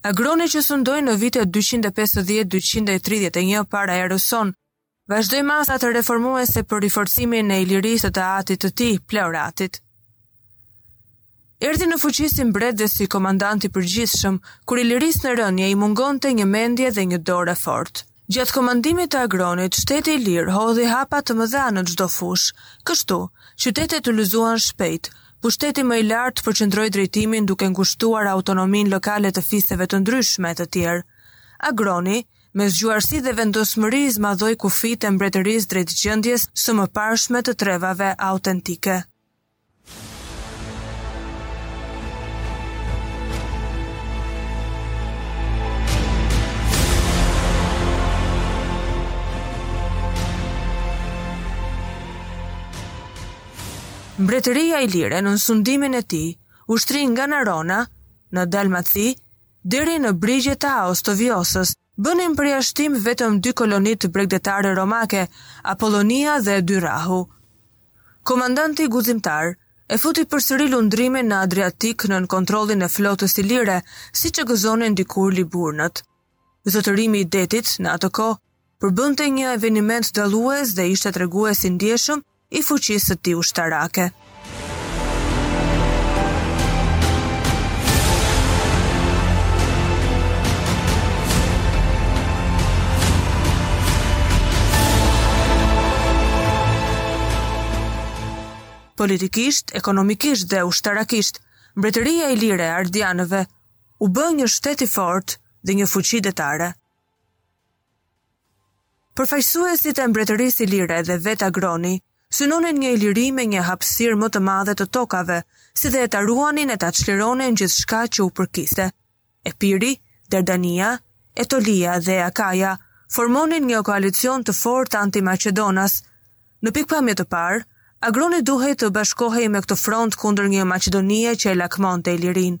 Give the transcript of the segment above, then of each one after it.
Agroni që sundoi në vitet 250-231 para erës sonë, vazhdoi masat reformuese për riforcimin e Ilirisë të atit të tij, Pleuratit. Erdhi në fuqi si mbret dhe si komandant i përgjithshëm, kur Ilirisë në rënie i mungonte një mendje dhe një dorë e fortë. Gjatë komandimit të Agronit, shteti ilir hodhi hapa të mëdha në çdo fushë. Kështu, qytetet lulëzuan shpejt, pushteti më i lartë përqendroi drejtimin duke ngushtuar autonominë lokale të fiseve të ndryshme e të tjerë. Agroni, me zgjuarsi dhe vendosmëri zmadhoi kufijtë e mbretërisë drejt gjendjes së mëparshme të trevave autentike. Mbretëria Ilire nën sundimin e tij u shtri nga Narona në Dalmaci deri në brigjet e Aosit, Vjosës Bënin përjashtim vetëm dy kolonitë bregdetare romake, Apollonia dhe Dyrrahu. Komandanti guximtar e futi përsëri lundrimin në Adriatik nën kontrollin e flotës ilire, siç e gëzonin dikur Liburnët. Zotërimi i detit, në atë kohë, përbënte një eveniment dallues dhe ishte tregues i ndjeshëm i fuqisë së tij ushtarake. Politikisht, ekonomikisht dhe ushtarakisht, mbretëria ilire e Ardianëve u bë një shtet i fortë dhe një fuqi detare. Përfaqësuesit e Mbretërisë Ilire dhe vetë Agroni synonin një Iliri me një hapësirë më të madhe të tokave, si dhe ta ruanin e ta çlironin gjithçka që u përkiste. Epiri, Dardania, Etolia dhe Akaja formonin një koalicion të fortë anti-maqedonas. Në pikëpamje të parë, Agroni duhej të bashkohej me këtë front kundër një Maqedonie që e lakmonte Ilirinë.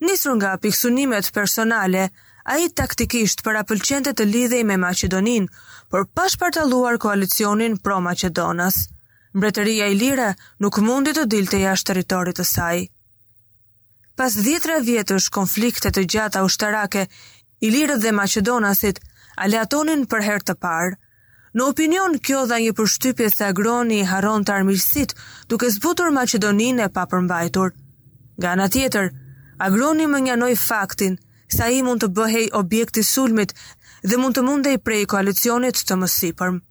Nisur nga pikësynimet personale, ai taktikisht parapëlqente të lidhej me Maqedoninë, por pa shpartalluar koalicionin pro-maqedonas. Mbretëria ilire nuk mundi të dilte jashtë territorit të saj. Pas dhjetëra vjetësh konflikte të gjata ushtarake, Ilirët dhe maqedonasit aleatonin për herë të parë. Në opinion, kjo dha një përshtypje se Agroni i harronte armiqësitë, duke zbutur Maqedoninë e papërmbajtur. Nga ana tjetër, Agroni mënjanoi faktin se ai mund të bëhej objekt i sulmit dhe mund të mundej prej koalicionit të mësipërm.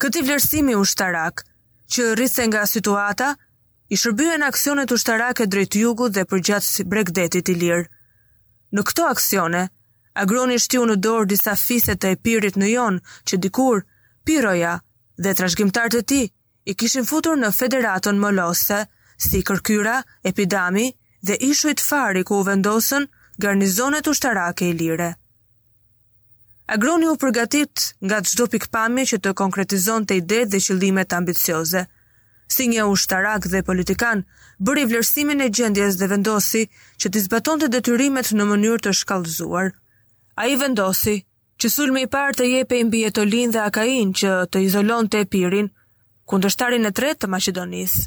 Këtij vlerësimi ushtarak, që rridhte nga situata, i shërbyen aksionet ushtarake drejt jugut dhe përgjatë bregdetit ilir. Në këto aksione, Agroni shtiu në dorë disa fise të Epirit në Jon, që dikur, Piroja, dhe trashëgimtarët e tij, i kishin futur në Federatën Molose, si Kërkyra, Epidami, dhe ishujt Fari ku u vendosën garnizonet ushtarake ilire. Agroni u përgatit nga çdo pikëpamje që të konkretizonte idetë dhe qëllimet ambicioze. Si një ushtarak dhe politikan, bëri vlerësimin e gjendjes dhe vendosi që t'i zbatonte detyrimet në mënyrë të shkallëzuar. Ai vendosi që sulmi i parë të jepej mbi Etolinë dhe Akainë që të izolonte Epirin, kundërshtarin e tretë të Maqedonisë.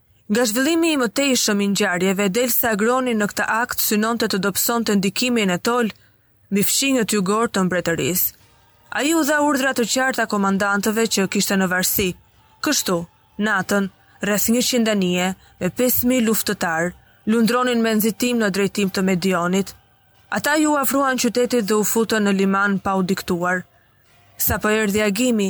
Nga zhvillimi i mëtejshëm i ngjarjeve del se Agroni në këtë akt synonte të dobësonte ndikimin etol mbi fqinjët jugorë të mbretërisë. Ai u dha urdhra të qarta komandantëve që kishte në varësi. Kështu, natën, rreth njëqind anije, me pesë mijë luftëtarë, lundronin me nxitim në drejtim të Medionit. Ata iu afruan qytetit dhe u futën në liman pa u diktuar. Sapo erdhi agimi,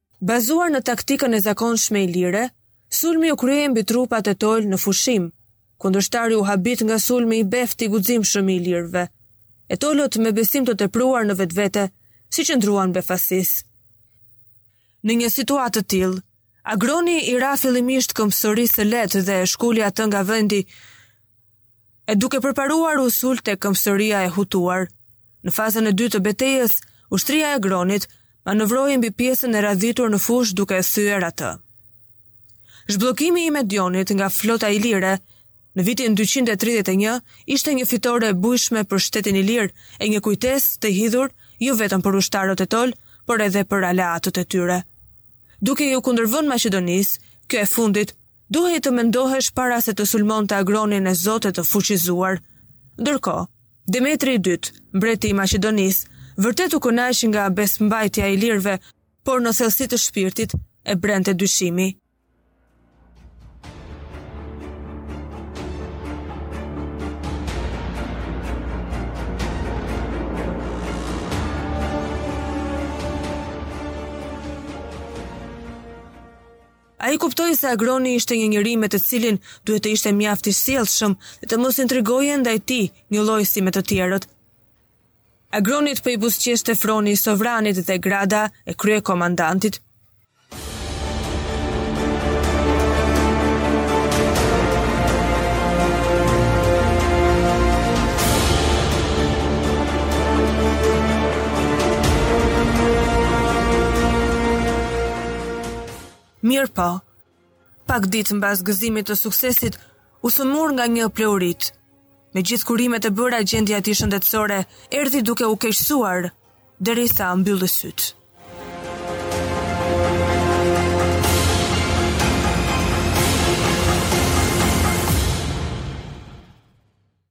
Bazuar në taktikën e zakonshme ilire, sulmi u kryej mbi trupat etolë në fushim. Kundërshtari u habit nga sulmi i befti guximshëm i ilirëve. Etolët me besim të tepruar në vetvete, s'i qëndruan befasisë. Në një situatë të tillë, Agroni i ra fillimisht këmbësorisë së lehtë dhe e shkuli atë nga vendi, E duke përparuar u sul tek këmbësoria e hutuar. Në fazën e dytë të betejës, ushtria e Agronit manovroi mbi pjesën e radhitur në fushë duke e thyer atë. Zhbllokimi i Medionit nga flota ilire në vitin 231 ishte një fitore e bujshme për shtetin ilir e një kujtesë të hidhur jo vetëm për ushtarët etolë, por edhe për aleatët e tyre. Duke iu kundërvënë Maqedonisë, kjo e fundit Duhej të mendohesh para se të sulmonte Agronin e zotë e të fuqizuar. Ndërkohë, Demetri i dytë, mbreti i Maqedonisë, vërtet u kënaq nga besëmbajtja e ilirëve, por në thellësi të shpirtit e brente dyshimi. Ai kuptoi se Agroni ishte një njeri me të cilin duhet të ishte mjaft i sjellshëm dhe të mos intrigoje ndaj tij, njëlloj si me të tjerët. Agronit po i buzëqeshte froni i sovranit dhe grada e kryekomandantit. Mirëpo, pak ditë mbas gëzimit të suksesit, u sëmur nga një pleurit. Me gjithë kurimet e bëra gjendja e tij shëndetësore erdhi duke u keqësuar derisa mbylli sytë.